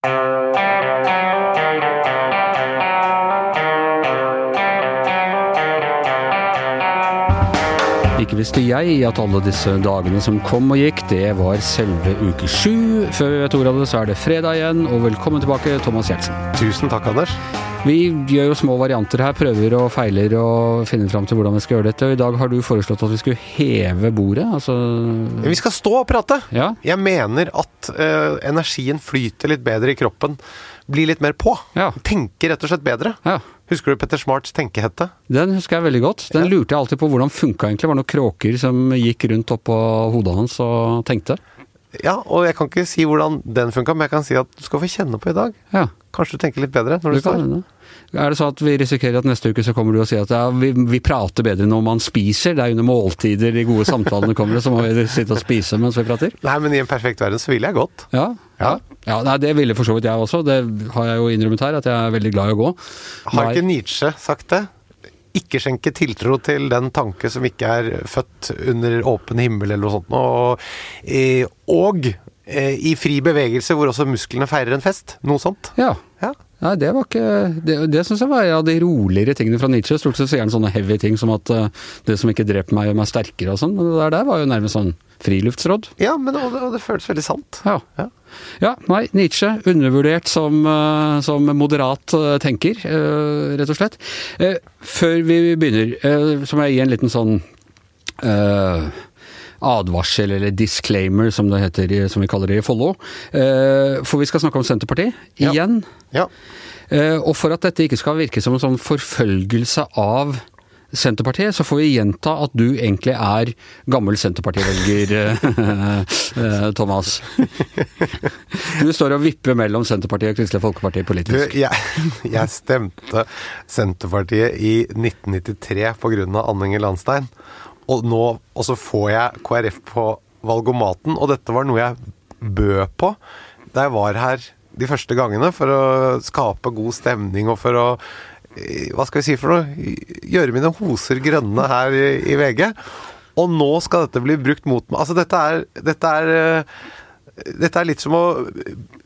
Ikke visste jeg at alle disse dagene som kom og gikk, det var selve uke sju. Før vi vet ordet av det, så er det fredag igjen, og velkommen tilbake, Thomas Gjertsen. Tusen takk, Anders. Vi gjør jo små varianter her, prøver og feiler og finner fram til hvordan vi skal gjøre dette. Og i dag har du foreslått at vi skulle heve bordet, altså Vi skal stå og prate. Ja. Jeg mener at uh, energien flyter litt bedre i kroppen. Blir litt mer på. Ja. Tenker rett og slett bedre. ja. Husker du Petter Smarts tenkehette? Den husker jeg veldig godt. Den lurte jeg alltid på hvordan funka egentlig. Var det noen kråker som gikk rundt oppå hodet hans og tenkte? Ja, og jeg kan ikke si hvordan den funka, men jeg kan si at du skal få kjenne på i dag. Ja. Kanskje du tenker litt bedre når du, du står. Er det sånn at vi risikerer at neste uke så kommer du og sier at ja, vi, vi prater bedre når man spiser? Det er under måltider de gode samtalene kommer, og så må vi sitte og spise mens vi prater? Nei, men i en perfekt verden så ville jeg gått. Ja. ja. ja nei, det ville for så vidt jeg også. Det har jeg jo innrømmet her, at jeg er veldig glad i å gå. Har ikke Nietzsche sagt det? Ikke skjenke tiltro til den tanke som ikke er født under åpen himmel eller noe sånt. Og, eh, og eh, i fri bevegelse hvor også musklene feirer en fest. Noe sånt. Ja. Nei, det var ikke Det, det syns jeg var en av de roligere tingene fra Nietzsche. Stort sett sier han sånne heavy ting som at uh, det som ikke dreper meg, gjør meg sterkere og sånn. Men det der, der var jo nærmest sånn friluftsråd. Ja, men og det, og det føles veldig sant. Ja. Ja. ja, nei, Nietzsche undervurdert som, uh, som moderat uh, tenker, rett og slett. Før vi begynner, så må jeg gi en liten sånn eh, advarsel, eller disclaimer, som det heter, som vi kaller det i Follo. Eh, For vi skal snakke om Senterpartiet igjen. Ja. Ja. Og for at dette ikke skal virke som en sånn forfølgelse av Senterpartiet, så får vi gjenta at du egentlig er gammel Senterpartivelger, eh, eh, Thomas. Du står og vipper mellom Senterpartiet og Kristelig Folkeparti Du, politisk. jeg, jeg stemte Senterpartiet i 1993 pga. Anne Inger Landstein. Og nå og så får jeg KrF på valgomaten, og dette var noe jeg bød på da jeg var her de første gangene for å skape god stemning og for å eh, hva skal vi si for noe? Gjøre mine hoser grønne her i, i VG. Og nå skal dette bli brukt mot meg. Altså, dette er, dette er eh, dette er litt som å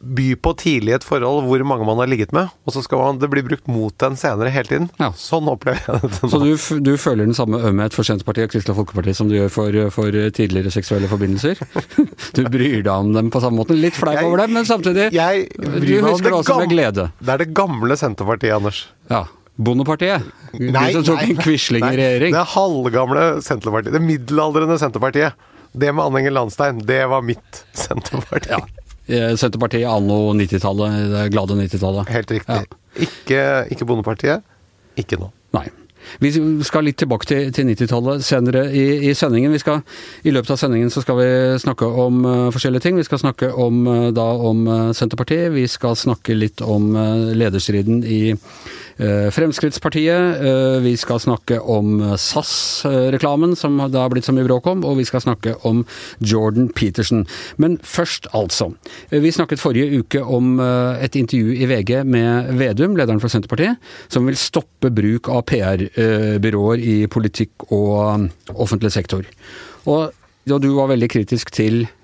by på tidlig et forhold hvor mange man har ligget med, og så skal man, det bli brukt mot en senere hele tiden. Ja. Sånn opplever jeg det. Så du, du føler den samme ømhet for Senterpartiet og Kristelig Folkeparti som du gjør for, for tidligere seksuelle forbindelser? Du bryr deg om dem på samme måte? Litt flau over dem, men samtidig Jeg bryr Du husker det også med glede. Det er det gamle Senterpartiet, Anders. Ja. Bondepartiet? Nei, De som tok en nei, regjering? Det er halvgamle Senterpartiet. Det middelaldrende Senterpartiet. Det med Anne Inger Landstein, det var mitt Senterparti. Ja. Eh, Senterpartiet anno 90-tallet, det glade 90-tallet. Helt riktig. Ja. Ikke, ikke Bondepartiet. Ikke nå. Nei. Vi skal litt tilbake til, til 90-tallet senere i, i sendingen. Vi skal, I løpet av sendingen så skal vi snakke om uh, forskjellige ting. Vi skal snakke om, uh, da, om uh, Senterpartiet. Vi skal snakke litt om lederstriden i Fremskrittspartiet. Eh, vi skal snakke om eh, SAS-reklamen, som det har blitt så mye bråk om. Og vi skal snakke om Jordan Peterson. Men først, altså. Eh, Vi snakket forrige uke om eh, et intervju i VG med Vedum, lederen for Senterpartiet, som vil stoppe bruk av PR-byråer i politikk og offentlig sektor. Og, og du var veldig kritisk til eh,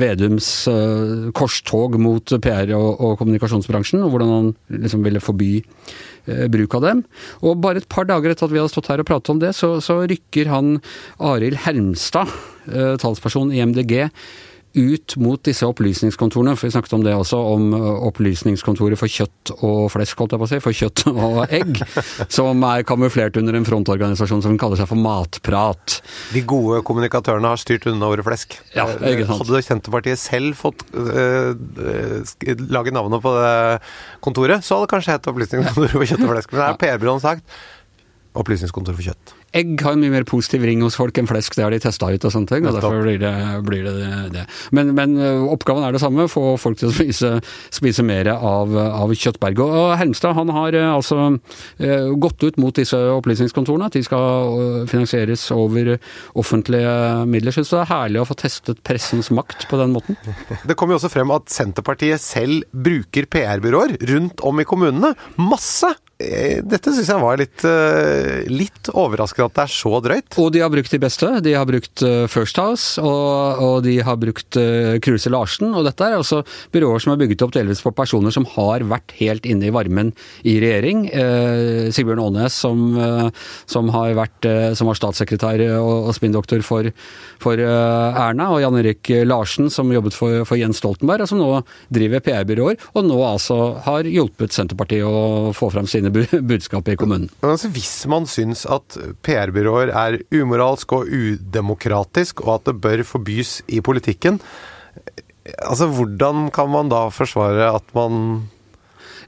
Vedums eh, korstog mot PR- og, og kommunikasjonsbransjen, og hvordan han liksom ville forby eh, bruk av dem. Og bare et par dager etter at vi hadde stått her og pratet om det, så, så rykker han Arild Hermstad, eh, talsperson i MDG, ut mot disse opplysningskontorene, for vi snakket om det også, om opplysningskontoret for kjøtt og flesk, holdt jeg på å si, for kjøtt og egg, som er kamuflert under en frontorganisasjon som kaller seg for Matprat. De gode kommunikatørene har styrt unna ordet flesk. Ja, Eh, ikke sant. Hadde Senterpartiet selv fått øh, øh, lage navnet på det kontoret, så hadde det kanskje hett Opplysningskontoret for kjøtt og flesk. Men det er PR-byrået sagt. Opplysningskontoret for kjøtt. Egg har en mye mer positiv ring hos folk enn flesk, det har de testa ut og sånne ting. og Derfor blir det blir det, det. Men, men oppgaven er det samme, få folk til å spise, spise mer av, av kjøttberget. Og Hermstad han har altså gått ut mot disse opplysningskontorene, at de skal finansieres over offentlige midler. Syns det er herlig å få testet pressens makt på den måten? Det kom jo også frem at Senterpartiet selv bruker PR-byråer rundt om i kommunene. Masse! Eh, Dette syns jeg var litt, litt overraskende at det er så drøyt. Og de har brukt de beste. De har brukt uh, First House, og, og, de har brukt uh, Kruse Larsen. Og dette er altså byråer som er bygget opp delvis på personer som har vært helt inne i varmen i regjering. Eh, Sigbjørn Aanes, som, som, har vært som var statssekretær og, og spinndoktor for, for Erna, og Jan Erik Larsen, som jobbet for, for Jens Stoltenberg, og som nå driver PR-byråer, og nå altså har hjulpet Senterpartiet å få fram sine budskap i kommunen. Men altså, hvis man syns at PR-byråer er umoralsk og udemokratisk, og at det bør forbys i politikken, altså hvordan kan man da forsvare at man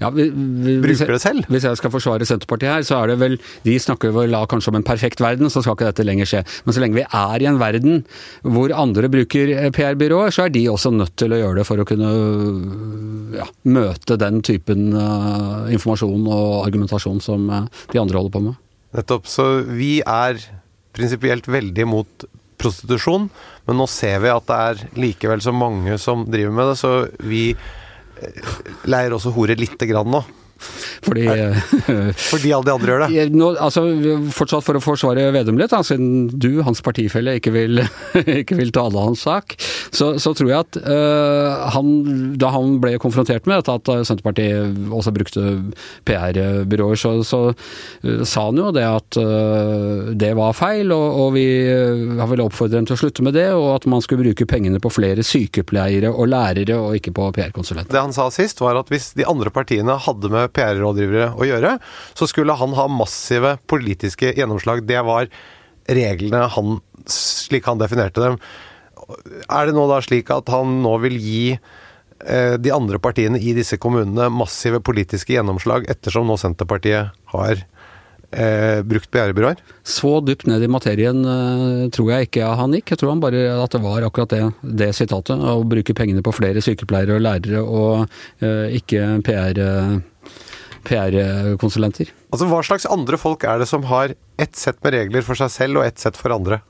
ja, vi, vi, Bruker det selv? Hvis jeg skal forsvare Senterpartiet her, så er det vel De snakker vel kanskje om en perfekt verden, så skal ikke dette lenger skje. Men så lenge vi er i en verden hvor andre bruker eh, PR-byråer, så er de også nødt til å gjøre det for å kunne ja, møte den typen uh, informasjon og argumentasjon som uh, de andre holder på med. Nettopp. Så vi er prinsipielt veldig mot prostitusjon, men nå ser vi at det er likevel så mange som driver med det, så vi leier også hore lite grann nå. Fordi, Fordi alle de andre gjør det? Nå, altså, fortsatt for å forsvare Vedum litt, siden du, hans partifelle, ikke vil, ikke vil tale hans sak, så, så, tror jeg at uh, han, da han ble konfrontert med dette, at Senterpartiet også brukte PR-byråer, så, så uh, sa han jo det at uh, det var feil, og, og vi har vel oppfordret dem til å slutte med det, og at man skulle bruke pengene på flere sykepleiere og lærere, og ikke på PR-konsulenter. Det han sa sist, var at hvis de andre partiene hadde med PR-rådgivere å gjøre, så skulle han ha massive politiske gjennomslag. Det var reglene han, slik han definerte dem. Er det nå da slik at han nå vil gi eh, de andre partiene i disse kommunene massive politiske gjennomslag, ettersom nå Senterpartiet har eh, brukt PR-byråer? Så dypt ned i materien eh, tror jeg ikke han gikk. Jeg tror han bare at det var akkurat det, det sitatet. Å bruke pengene på flere sykepleiere og lærere og eh, ikke PR-byråer PR-konsulenter. Altså, Hva slags andre folk er det som har ett sett med regler for seg selv og ett sett for andre?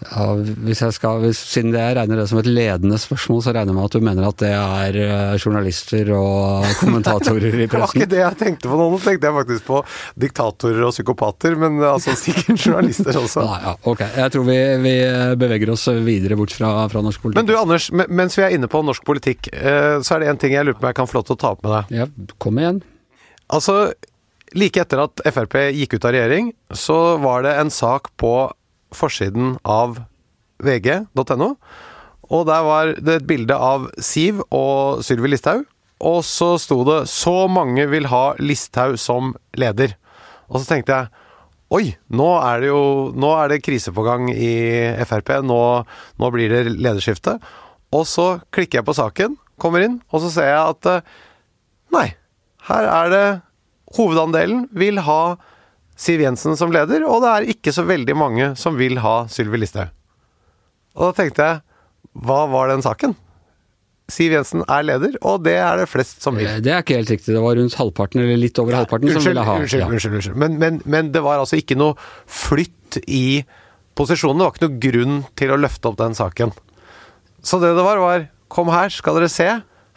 Ja, hvis jeg skal, hvis, Siden jeg regner det som et ledende spørsmål, så regner jeg med at du mener at det er uh, journalister og kommentatorer i pressen? det var ikke det jeg tenkte på nå. Nå tenkte jeg faktisk på diktatorer og psykopater, men uh, altså sikkert journalister også. Nei, ja, ok. Jeg tror vi, vi, beveger oss videre bort fra, fra, norsk politikk. Men du Anders, mens vi er inne på norsk politikk, uh, så er det en ting jeg lurer på om jeg kan få lov til å ta opp med deg. Ja, kom igjen. Altså, like etter at Frp gikk ut av regjering, så var det en sak på forsiden av vg.no. Og der var det et bilde av Siv og Sylvi Listhaug. Og så sto det 'Så mange vil ha Listhaug som leder'. Og så tenkte jeg Oi, nå er det jo nå er det krise på gang i Frp. Nå, nå blir det lederskifte. Og så klikker jeg på saken, kommer inn, og så ser jeg at eh, Nei, her er det Hovedandelen vil ha Siv Jensen som leder, og det er ikke så veldig mange som vil ha Sylvi Listhaug. Og da tenkte jeg hva var den saken? Siv Jensen er leder, og det er det flest som vil. Eh, det er ikke helt riktig. Det var rundt halvparten, eller litt over halvparten, unnskyld, som ville ha. Unnskyld, ja. unnskyld. unnskyld. Men, men, men, det var altså ikke noe flytt i posisjonen. Det var ikke noe grunn til å løfte opp den saken. Så det det var, var kom her, skal dere se.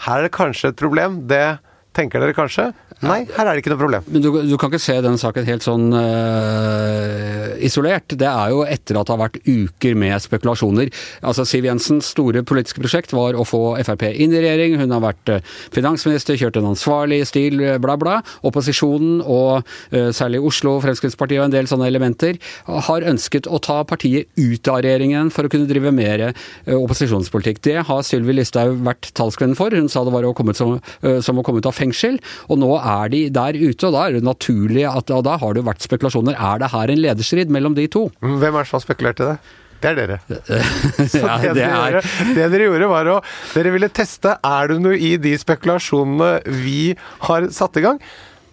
Her er det kanskje et problem. Det tenker dere kanskje. Nei, her er det ikke noe problem. Men du, du kan ikke se den saken helt sånn uh, isolert. Det er jo etter at det har vært uker med spekulasjoner. Altså Siv Jensens store politiske prosjekt var å få Frp inn i regjering. Hun har vært uh, finansminister, kjørt en ansvarlig stil, bla, bla. Opposisjonen, og uh, særlig Oslo, Fremskrittspartiet og en del sånne elementer, har ønsket å ta partiet ut av regjeringen for å kunne drive mer opposisjonspolitikk. Det har Sylvi Listhaug vært talskvinnen for. Hun sa det var å komme ut som, som å komme ut av fengsel. og nå er er de der ute, og da er det naturlig at Og da har det vært spekulasjoner. Er det her en lederstrid mellom de to? Hvem er det som har spekulert i det? Det er dere. Så ja, det, det, er... dere, det, dere, gjorde, var å Dere ville teste er det noe i de spekulasjonene vi har satt i gang.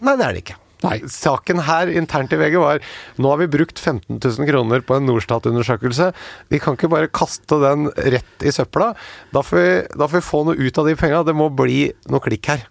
Nei, det er det ikke. Nei. Saken her internt i VG var nå har vi brukt 15 000 kroner på en Norstat-undersøkelse. Vi kan ikke bare kaste den rett i søpla. Da får vi, da får vi få noe ut av de penga. Det må bli noe klikk her.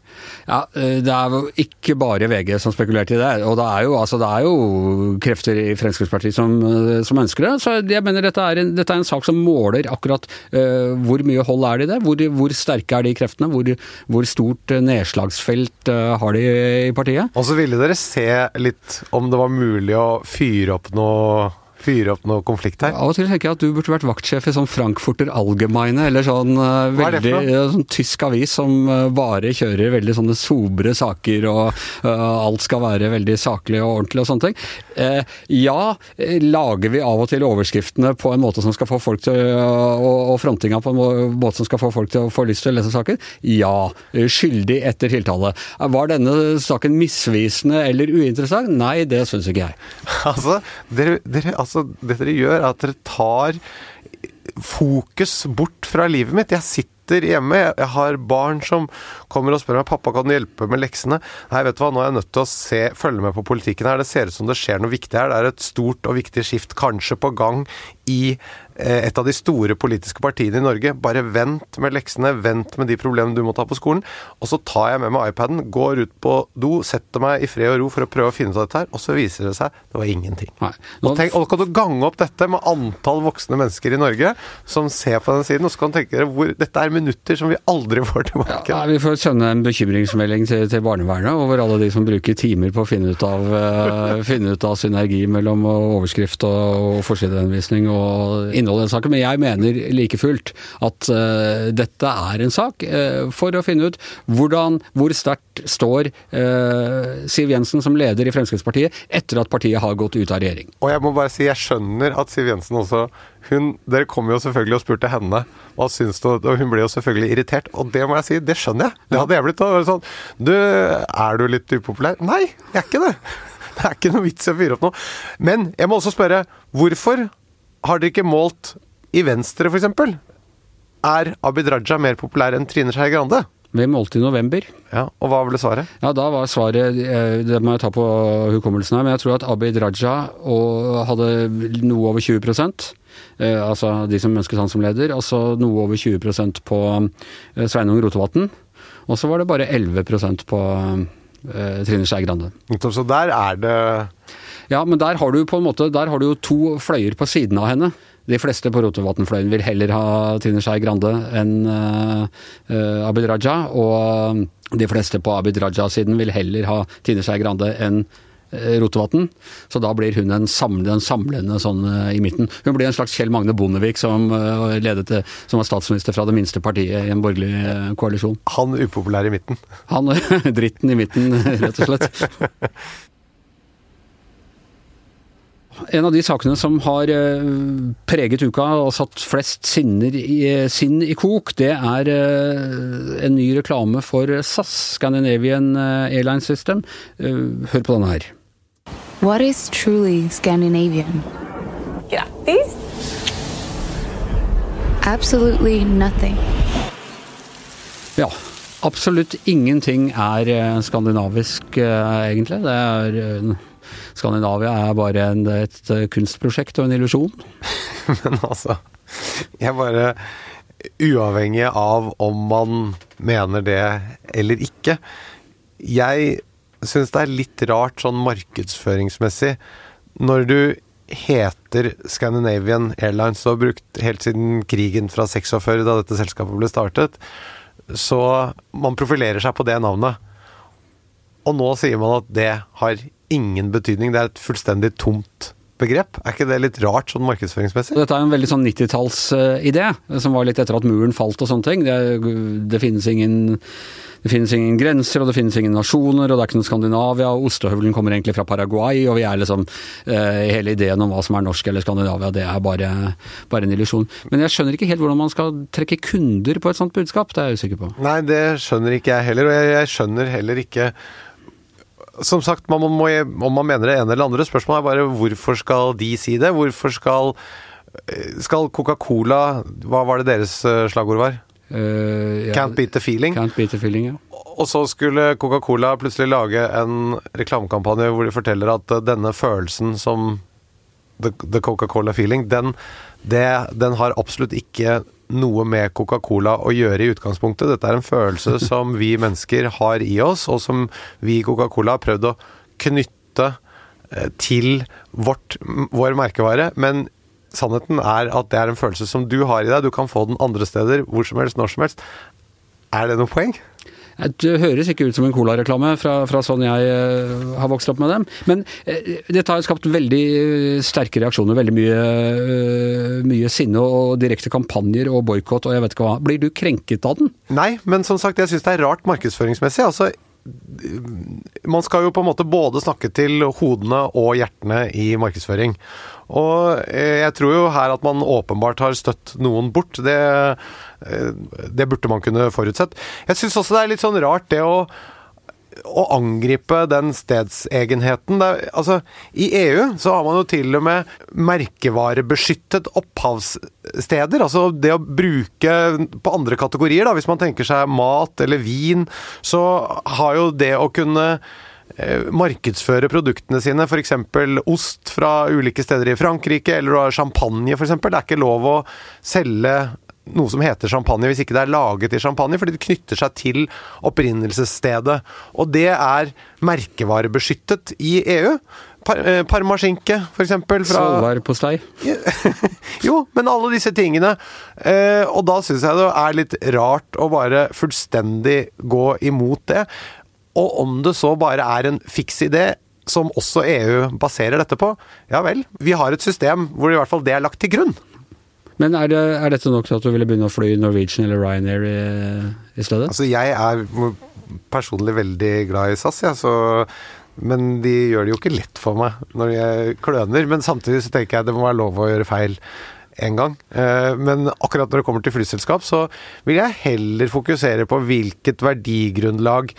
Ja, eh, Det er jo ikke bare VG som spekulerte i det. Og det er jo, altså, det er jo krefter i Fremskrittspartiet som, eh, som, ønsker det. Så jeg mener dette er en, dette er en sak som måler akkurat uh, hvor mye hold er det i det. Hvor, hvor sterke er de kreftene? Hvor, hvor stort nedslagsfelt uh, har de i partiet? Og så ville dere se litt om det var mulig å fyre opp noe fyre opp noe konflikt her. Av og til tenker jeg at du burde vært vaktsjef i sånn Frankfurter Allgemeine, eller sånn uh, veldig uh, sånn tysk avis som uh, bare kjører veldig sånne sobre saker, og uh, alt skal være veldig saklig og ordentlig og sånne ting. Eh, ja, eh, lager vi av og til overskriftene på en måte som skal få folk til og, og frontinga på en måte som skal få folk til å få lyst til å lese saken? Ja. Eh, Skyldig etter tiltale. Eh, Var denne saken misvisende eller uinteressant? Nei, det syns ikke jeg. Altså, dere, dere, altså, det dere gjør, er at dere tar fokus bort fra livet mitt. Jeg sitter hjemme, jeg, har barn som kommer og spør meg pappa kan du hjelpe med leksene. Nei, vet du hva, nå er jeg nødt til å se, følge med på politikken her. Det ser ut som det skjer noe viktig her. Det er et stort og viktig skift kanskje på gang i et av de store politiske partiene i Norge. Bare vent med leksene, vent med de problemene du må ta på skolen. Og så tar jeg med meg iPaden, går ut på do, setter meg i fred og ro for å prøve å finne ut av dette her, og så viser det seg det var ingenting. Nei. Nå- Og, tenk, og kan du gange opp dette med antall voksne mennesker i Norge som ser på den siden, og så kan du tenke dere hvor dette er minutter som vi aldri får tilbake. Ja, vi får sende en bekymringsmelding til, til barnevernet over alle de som bruker timer på å finne ut av, uh, finne ut av synergi mellom overskrift og, og forsidehenvisning og innhold i den saken. Men jeg mener like fullt at uh, dette er en sak uh, for å finne ut hvordan, hvor sterkt står uh, Siv Jensen som leder i Fremskrittspartiet etter at partiet har gått ut av regjering. Og jeg må bare si, jeg skjønner at Siv Jensen også hun, Dere kom jo selvfølgelig og spurte henne hva syns du, og hun ble jo selvfølgelig irritert. Og det må jeg si, det skjønner jeg. Det hadde jeg blitt. da. Sånn, du, er du litt upopulær? Nei, jeg er ikke det. Det er ikke noe vits i å fyre opp noe. Men jeg må også spørre, hvorfor har dere ikke målt i Venstre, f.eks.? Er Abid Raja mer populær enn Trine Skei Grande? Vi målte i november. Ja, Og hva ble svaret? Ja, da var svaret eh, Det må jeg ta på hukommelsen her, men jeg tror at Abid Raja og hadde noe over 20 eh, Altså de som ønsket han som leder. Og så noe over 20% på eh, Sveinung Rotevatn. Og så var det bare 11% på Trine Skei Grande. Så der er det Ja, men der har du på en måte Der har du jo to fløyer på siden av henne. De fleste på Rotevatn-fløyen vil heller ha Trine Skei Grande enn uh, eh, Abid Raja. Og de fleste på Abid Raja-siden vil heller ha Trine Skei Grande enn eh, Rotevatn. Så da blir hun en samlende, en samlende sånn eh, i midten. Hun blir en slags Kjell Magne Bondevik som, eh, ledet, som var statsminister fra det minste partiet i en borgerlig eh, koalisjon. han upopulær i midten. Han dritten i midten, rett og slett. En av de sakene som har eh, preget uka og satt flest sinner i, sinn i kok, det er eh, en ny reklame for SAS, Scandinavian eh, Airline System. Eh, Hør på denne her. What is truly Scandinavian? Grattis! Absolutely nothing. Ja. Absolutt ingenting er eh, skandinavisk, eh, egentlig. Det er eh, Skandinavia er bare en, et eh, kunstprosjekt og en illusjon. Men altså Jeg bare Uavhengig av om man mener det eller ikke. Jeg syns det er litt rart sånn markedsføringsmessig når du heter Scandinavian Airlines og har brukt helt siden krigen fra 46, da dette selskapet ble startet, så man profilerer seg på det navnet. Og nå sier man at det har ingen betydning. Det er et fullstendig tomt begrep. Er ikke det litt rart sånn markedsføringsmessig? Dette er en veldig sånn 90-tallsidé, som var litt etter at muren falt og sånne ting. Det, det, finnes ingen, det finnes ingen grenser, og det finnes ingen nasjoner, og det er ikke noe Skandinavia, og ostehøvelen kommer egentlig fra Paraguay, og vi er liksom eh, Hele ideen om hva som er norsk eller Skandinavia, det er bare, bare en illusjon. Men jeg skjønner ikke helt hvordan man skal trekke kunder på et sånt budskap, det er jeg usikker på. Nei, det skjønner ikke jeg heller, og jeg, jeg skjønner heller ikke Som sagt, man må, om man mener det ene eller andre, spørsmålet er bare hvorfor skal de si det? Hvorfor skal Skal Coca-Cola Hva var det deres eh, slagord var? Uh, ja, Can't beat the feeling. Can't beat the feeling, ja. Og så skulle Coca-Cola plutselig lage en reklamekampanje hvor de forteller at eh, denne følelsen som The, the Coca-Cola feeling, den, det, den har absolutt ikke noe med Coca-Cola å gjøre i utgangspunktet. Dette er en følelse som vi mennesker har i oss, og som vi i Coca-Cola har prøvd å knytte eh, til vårt, vår merkevare. Men sannheten er at det er en følelse som du har i deg. Du kan få den andre steder, hvor som helst, når som helst. Er det noe poeng? Det høres ikke ut som en colareklame fra, fra sånn jeg eh, har vokst opp med dem. Men eh, dette har skapt veldig eh, sterke reaksjoner. Veldig mye, mye sinne og direkte kampanjer og boikott og jeg vet ikke hva. Blir du krenket av den? Nei, men som sagt, jeg syns det er rart markedsføringsmessig. Altså, man skal jo på en måte både snakke til hodene og hjertene i markedsføring. Og eh, jeg tror jo her at man åpenbart har støtt noen bort. Det, eh, det burde man kunne forutsett. Jeg syns også det er litt sånn rart det å å angripe den stedsegenheten. Er, altså, I EU så har man jo til og med merkevarebeskyttet opphavssteder. Altså det å bruke på andre kategorier, da, hvis man tenker seg mat eller vin, så har jo det å kunne eh, markedsføre produktene sine, f.eks. ost fra ulike steder i Frankrike, eller du har champagne f.eks. Det er ikke lov å selge noe som heter champagne hvis ikke det er laget i champagne, fordi det knytter seg til opprinnelsesstedet. Og det er merkevarebeskyttet i EU. Par, eh, Parmaskinke, f.eks. Svolværpostei? jo, men alle disse tingene. Eh, og da syns jeg det er litt rart å bare fullstendig gå imot det. Og om det så bare er en fiks idé, som også EU baserer dette på, ja vel. Vi har et system hvor i hvert fall det er lagt til grunn. Men er, det, er, dette nok til at du ville begynne å fly Norwegian eller Ryanair i, i stedet? Altså, jeg er personlig veldig glad i SAS, ja, så men de gjør det jo ikke lett for meg når jeg kløner. Men samtidig så tenker jeg det må være lov å gjøre feil en gang. Eh, men akkurat når det kommer til flyselskap, så vil jeg heller fokusere på hvilket verdigrunnlag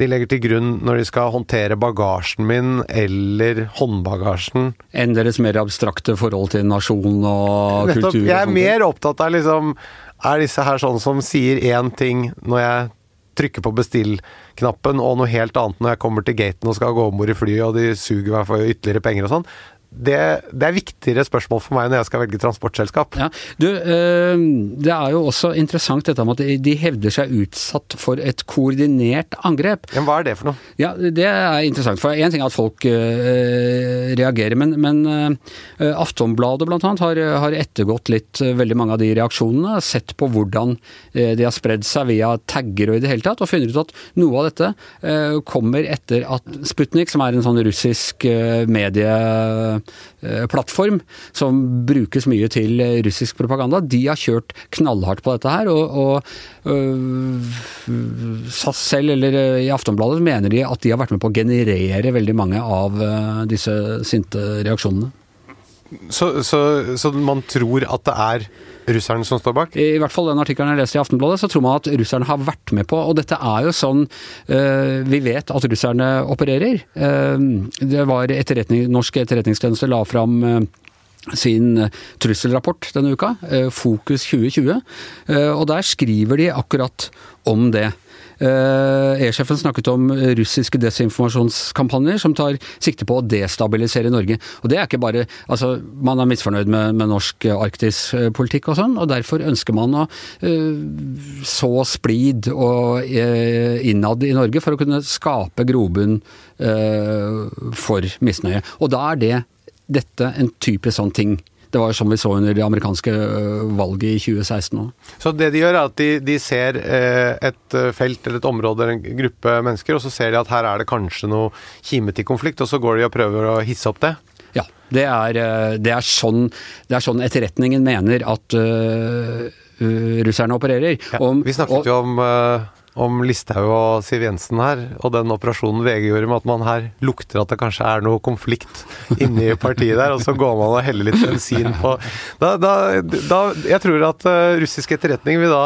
de legger til grunn når de skal håndtere bagasjen min eller håndbagasjen. Enn deres mer abstrakte forhold til nasjon og Nettopp, kultur? Jeg er mer opptatt av liksom Er disse her sånn som sier én ting når jeg trykker på bestill-knappen, og noe helt annet når jeg kommer til gaten og skal gå om bord i flyet, og de suger meg for ytterligere penger og sånn det, det, er viktigere spørsmål for meg når jeg skal velge transportselskap. Ja, du, øh, Det er jo også interessant dette med at de hevder seg utsatt for et koordinert angrep. Men hva er det for noe? Ja, Det er interessant. For Én ting er at folk øh, reagerer, men, men øh, Aftonbladet bl.a. Har, har ettergått litt veldig mange av de reaksjonene. Sett på hvordan de har spredd seg via tagger og i det hele tatt, og funnet ut at noe av dette kommer etter at Sputnik, som er en sånn russisk medie Eh, plattform som brukes mye til russisk propaganda. De har kjørt knallhardt på dette her. og, og øh, SAS selv, eller i Aftonbladet, mener de at de har vært med på å generere veldig mange av disse sinte reaksjonene. Så, så, så man tror at det er russerne som står bak? I hvert fall den artikkelen jeg leste i Aftenbladet, så tror man at russerne har vært med på Og dette er jo sånn uh, vi vet at russerne opererer. Uh, det var etterretning, Norsk etterretningstjeneste la fram uh, sin trusselrapport denne uka, Fokus 2020, og der skriver de akkurat om det. Eh, E-sjefen snakket om russiske desinformasjonskampanjer som tar sikte på å destabilisere Norge. Og det er ikke bare Altså, man er misfornøyd med, med norsk arktispolitikk og sånn, og derfor ønsker man å uh, så splid og innad i Norge for å kunne skape grobunn for misnøye. Og da er det dette en typisk sånn ting. Det var som vi så under det amerikanske øh, valget i 2016 òg. Så det de gjør, er at de, de ser eh, et øh, felt eller et område eller en gruppe mennesker, og så ser de at her er det kanskje noe kime til konflikt, og så går de og prøver å hisse opp det? Ja. Det er, øh, det er, sånn, det er sånn, etterretningen mener at uh, russerne opererer. Ja, Om, vi snakket og, jo om uh, om Listhaug og Siv Jensen her, og den operasjonen VG gjorde med at man her lukter at det kanskje er noe konflikt inni partiet der, og så går man og heller litt bensin på da, da, da, Jeg tror at uh, russisk etterretning vil da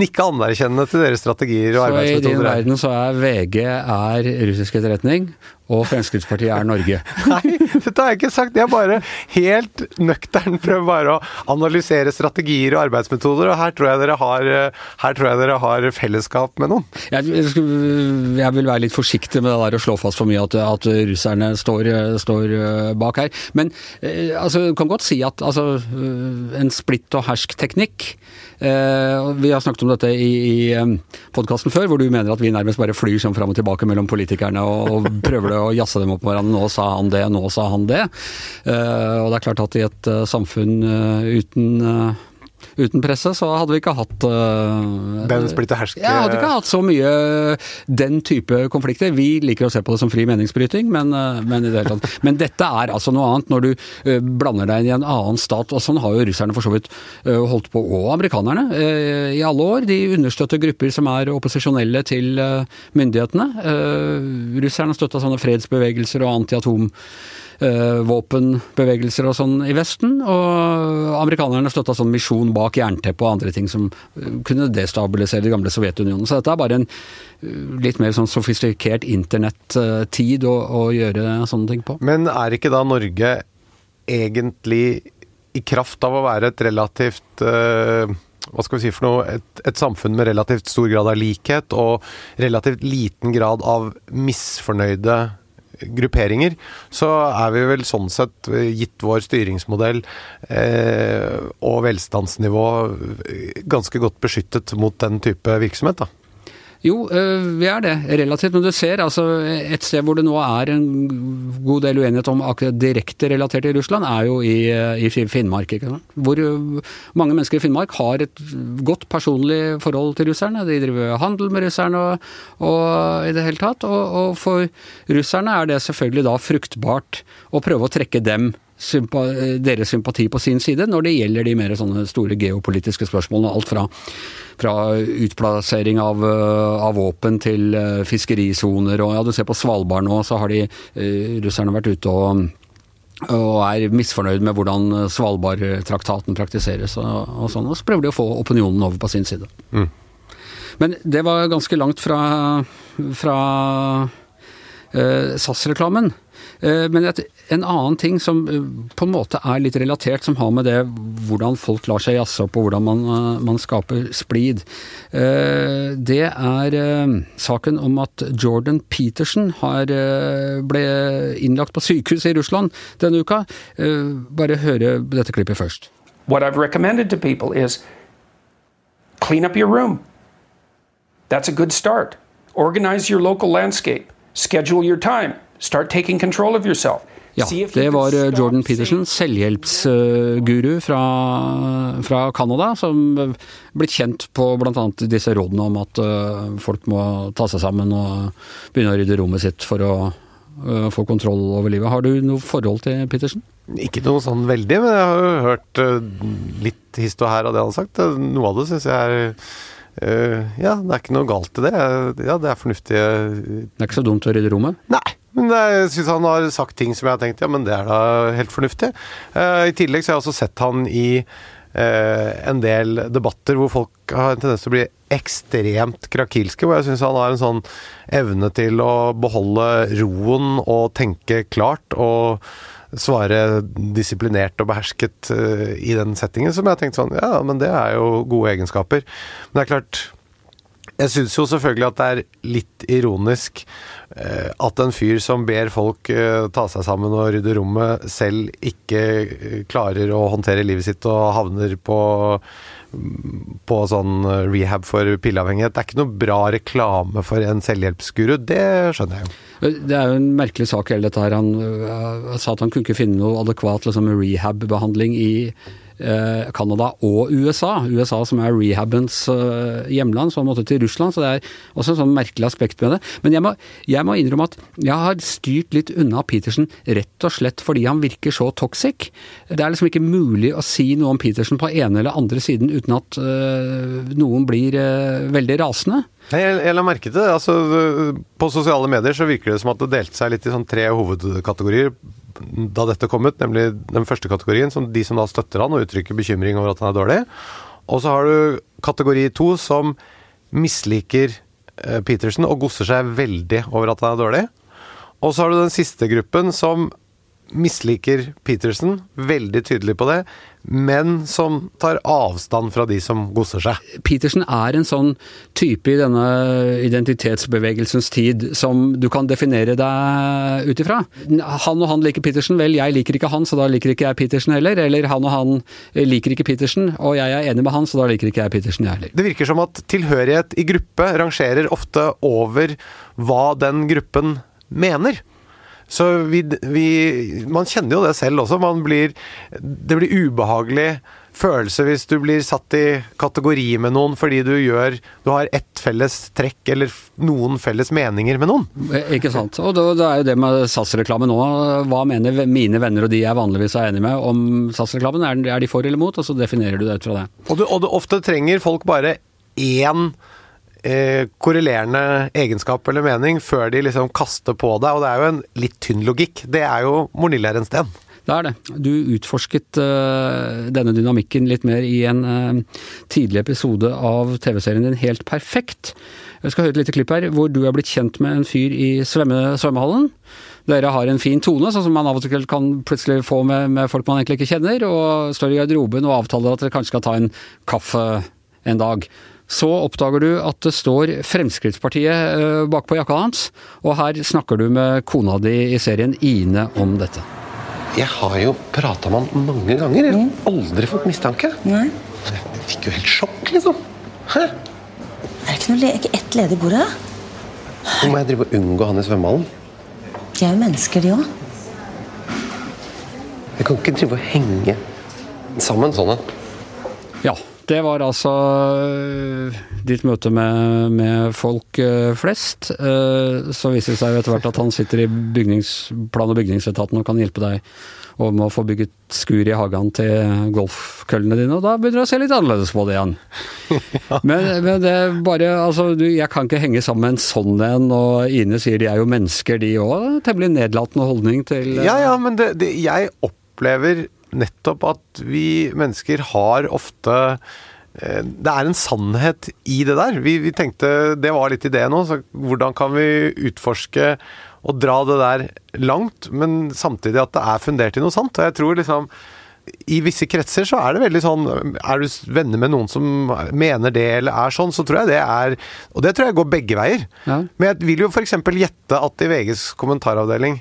nikke anerkjennende til deres strategier og arbeidsmetoder. Så i din verden så er VG er russisk etterretning, og Fremskrittspartiet er Norge. Nei, dette har jeg ikke sagt. Jeg bare helt nøktern prøver bare å analysere strategier og arbeidsmetoder, og her tror jeg dere har, her tror jeg dere har fellesskap med noen. Jeg, jeg, vil være litt forsiktig med det der å slå fast for mye at, at russerne står, står, bak her. Men altså, du kan godt si at altså, en splitt og hersk-teknikk Eh, vi har snakket om dette i, i podkasten før, hvor du mener at vi nærmest bare flyr sånn fram og tilbake mellom politikerne og prøver å jazze dem opp på hverandre. Nå sa han det, nå sa han det. Eh, og det er klart at i et eh, samfunn uten uten presse så hadde vi ikke hatt uh, Den splitte herske Ja, hadde ikke hatt så mye den type konflikter. Vi liker å se på det som fri meningsbryting, men, uh, men i det hele tatt. Men dette er altså noe annet når du uh, blander deg inn i en annen stat, og sånn har jo russerne for så vidt holdt på, og amerikanerne, i alle år. De understøtter grupper som er opposisjonelle til myndighetene. Russerne støtta sånne fredsbevegelser og antiatom våpenbevegelser og sånn i Vesten. Og amerikanerne støtta sånn misjon bak jernteppet og andre ting som eh, kunne destabilisere det gamle Sovjetunionen. Så dette er bare en uh, litt mer sånn sofistikert internettid å, å gjøre sånne ting på. Men er ikke da Norge egentlig i kraft av å være et relativt uh hva skal vi si for noe, et, et, samfunn med relativt stor grad av likhet og relativt liten grad av misfornøyde grupperinger, så er vi vel sånn sett, gitt vår styringsmodell eh, og velstandsnivå, ganske godt beskyttet mot den type virksomhet, da. Jo, eh, vi er det, relativt. Men du ser altså et sted hvor det nå er en god del uenighet om akkurat direkte relatert til Russland, er jo i, eh, i Finnmark. Hvor eh, mange mennesker i Finnmark har et godt personlig forhold til russerne. De driver handel med russerne og, og i det hele tatt. Og, og for russerne er det selvfølgelig da fruktbart å prøve å trekke dem sympa deres sympati på sin side når det gjelder de mer sånne store geopolitiske spørsmålene. Alt fra, fra utplassering av, av, våpen til eh, fiskerisoner. Og ja, du ser på Svalbard nå, så har de uh, russerne vært ute og og er misfornøyd med hvordan Svalbardtraktaten praktiseres og, og sånn. Og så prøver de å få opinionen over på sin side. Mm. Men det var ganske langt fra, fra eh, SAS-reklamen. Eh, men et, en annen ting som uh, på en måte er litt relatert, som har med det hvordan folk lar seg jazze opp og hvordan man, uh, man skaper splid, det er saken om at Jordan Peterson har, ble innlagt på sykehus i Russland denne uka. Bare høre dette klippet først. What I've recommended to people is clean up your room. That's a good start. Organize your local landscape. Schedule your time. Start taking control of yourself. Ja, det var eh, Jordan Peterson, selvhjelpsguru fra, fra Canada, som blitt kjent på bl.a. disse rådene om at eh, folk må ta seg sammen og begynne å rydde rommet sitt for å eh, få kontroll over livet. Har du noe forhold til Peterson? Ikke noe sånn veldig, men jeg har jo hørt litt histo her av det han har sagt. Noe av det syns jeg er ja, det er ikke noe galt i det. Ja, det er fornuftig. Det er ikke så dumt å rydde rommet? Nei. Men jeg syns han har sagt ting som jeg har tenkt ja, men det er da helt fornuftig. Uh, I tillegg så har jeg også sett han i uh, en del debatter hvor folk har en tendens til å bli ekstremt krakilske. Hvor jeg syns han har en sånn evne til å beholde roen og tenke klart. og svare disiplinert og behersket uh, i den settingen, som jeg har tenkt sånn Ja, men det er jo gode egenskaper. Men det er klart Jeg syns jo selvfølgelig at det er litt ironisk Eh, at en fyr som ber folk eh, ta seg sammen og rydde rommet, selv ikke eh, klarer å håndtere livet sitt og havner på, på sånn rehab for pilleavhengighet. Det er ikke noe bra reklame for en selvhjelpsguru, det skjønner jeg jo. Det er jo en merkelig sak hele dette her. Han sa at han kunne ikke finne noe adekvat liksom, rehab-behandling i Canada og USA. USA som er rehabens eh, hjemland, han måtte til Russland. Så det er også en sånn merkelig aspekt med det. Men jeg må, jeg må innrømme at jeg har styrt litt unna Petersen rett og slett fordi han virker så toxic. Det er liksom ikke mulig å si noe om Petersen på ene eller andre siden uten at øh, noen blir øh, veldig rasende. Jeg, jeg la merke til det. Altså, på sosiale medier så virker det som at det delte seg litt i sånn tre hovedkategorier da dette kom ut, nemlig den første kategorien, som de som da støtter han og uttrykker bekymring over at han er dårlig. Og så har du kategori to, som misliker Petersen og gosser seg veldig over at han er dårlig. Og så har du den siste gruppen som misliker Peterson, veldig tydelig på det, men som tar avstand fra de som gosser seg. Peterson er en sånn type i denne identitetsbevegelsens tid som du kan definere deg ut ifra. Han og han liker Peterson, vel jeg liker ikke han, så da liker ikke jeg Peterson heller. Eller han og han liker ikke Peterson, og jeg er enig med han, så da liker ikke jeg Peterson, jeg heller. Det virker som at tilhørighet i gruppe rangerer ofte over hva den gruppen mener. Så vi, vi, Man kjenner jo det selv også. Blir, det blir ubehagelig følelse hvis du blir satt i kategori med noen fordi du gjør Du har ett felles trekk eller noen felles meninger med noen. Eh, Ikke sant. Og det, det er jo det med SAS-reklame nå. Hva mener mine venner og de jeg vanligvis er enig med om SAS-reklamen? Er, er de for eller mot? Og så definerer du det ut fra det. Og, du, og du, ofte trenger folk bare én eh, korrelerende egenskap eller mening før de liksom kaster på deg, og det er jo en litt tynn logikk. Det er jo Mornille en sten. Det er det. Du utforsket uh, denne dynamikken litt mer i en uh, tidlig episode av TV-serien din Helt perfekt. Jeg skal høre et lite klipp her hvor du er blitt kjent med en fyr i svømme, svømmehallen. Dere har en fin tone, sånn som man av og til kan plutselig få med, med folk man egentlig ikke kjenner, og står i garderoben og avtaler at dere kanskje skal ta en kaffe en dag. Så oppdager du at det står Fremskrittspartiet eh, bakpå jakka hans, og her snakker du med kona di i serien Ine om dette. Jeg har jo prata med han mange ganger. Jeg har aldri fått mistanke. Nei. Jeg fikk jo helt sjokk, liksom. Hæ? Er det ikke, noe, le- ikke ett ledig bord her? Nå må jeg drive og unngå han i svømmehallen. De er jo mennesker, de òg. Jeg kan ikke drive og henge sammen sånn en. Ja, det var altså øh, ditt møte med, med folk øh, flest. Øh, Så viser det seg jo etter hvert at han sitter i plan- og bygningsetaten og kan hjelpe deg om å få bygget skur i hagen til golfkøllene dine, og da begynner du å se litt annerledes på det igjen. Men, men det er bare Altså, du, jeg kan ikke henge sammen med en sånn en, og Ine sier de er jo mennesker, de òg. Temmelig nedlatende holdning til Ja, ja, men det, det, jeg opplever nettopp at vi mennesker har ofte eh, det er en sannhet i det der. Vi, vi tenkte, Det var litt ideen så Hvordan kan vi utforske og dra det der langt, men samtidig at det er fundert i noe sant? Og jeg tror liksom i visse kretser så er det veldig sånn Er du venner med noen som mener det eller er sånn, så tror jeg det er Og det tror jeg går begge veier. Ja. Men jeg vil jo f.eks. gjette at i VGs kommentaravdeling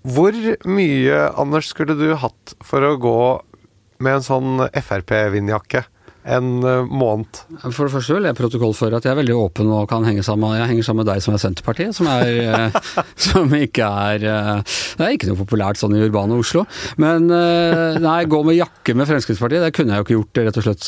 Hvor mye, Anders, skulle du hatt for å gå med en sånn Frp-vindjakke en eh, måned? For det første vil jeg protokollføre at jeg er veldig åpen og kan henge sammen Jeg henger sammen med deg som er Senterpartiet, som, er, eh, som ikke er eh, Det er ikke noe populært sånn i urbane Oslo. Men nei, gå med jakke med Fremskrittspartiet, det kunne jeg jo ikke gjort rett og slett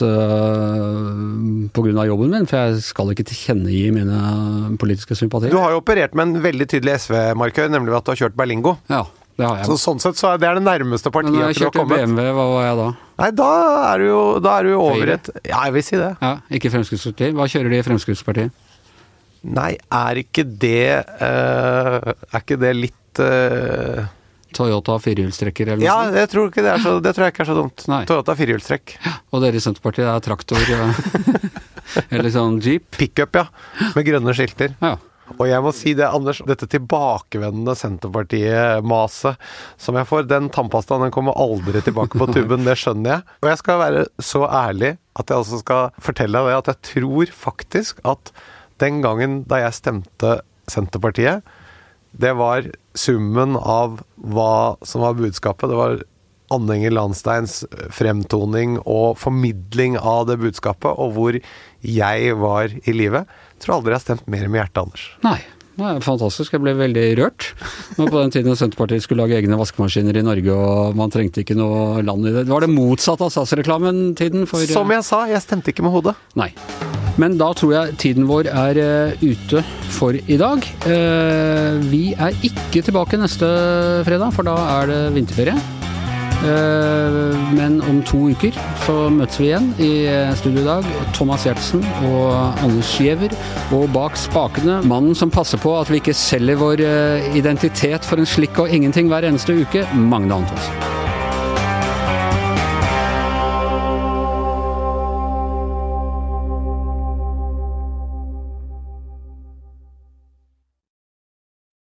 pga. jobben min, for jeg skal ikke tilkjennegi mine politiske sympatier. Du har jo operert med en veldig tydelig SV-markør, nemlig at du har kjørt Berlingo. Ja, det har jeg. Så sånn sett så er det er det nærmeste Men partiet når jeg kjørte. BMW, hva var jeg da? Nei, da er du jo, er du over et Ja, jeg vil si det. Ja, Ikke Fremskrittspartiet. Hva kjører de i Fremskrittspartiet? Nei, er ikke det uh, Er ikke det litt uh, Toyota firehjulstrekker eller noe Ja, sånt? ikke det så Det tror jeg ikke er så dumt. Nei. Toyota firehjulstrekk. Og dere i Senterpartiet er traktor eller sånn jeep? Pickup, ja. Med grønne skilter. Ja. Og jeg må si det, Anders, dette tilbakevendende Senterpartiet-maset som jeg får, den tannpastaen den kommer aldri tilbake på tuben, det skjønner jeg. Og jeg skal være så ærlig at jeg også skal fortelle deg at jeg tror faktisk at den gangen da jeg stemte Senterpartiet, det var summen av hva som var budskapet. Det var Anne Enger Landsteins fremtoning og formidling av det budskapet, og hvor jeg var i livet. Tror aldri jeg har stemt mer med hjertet, Anders. Nei. Det er fantastisk. Jeg ble veldig rørt. Men på den tiden Senterpartiet skulle lage egne vaskemaskiner i Norge, og man trengte ikke noe land i det. Var det motsatt av SAS-reklamen-tiden for Som jeg sa, jeg stemte ikke med hodet. Nei. Men da tror jeg tiden vår er eh, ute for i dag. Eh, vi er ikke tilbake neste fredag, for da er det vinterferie. Eh, men om to uker så møtes vi igjen i eh, studio i dag. Thomas Gjertsen og Anders Giæver. Og bak spakene, mannen som passer på at vi ikke selger vår eh, identitet for en slikk og ingenting hver eneste uke, Magne Antonsen.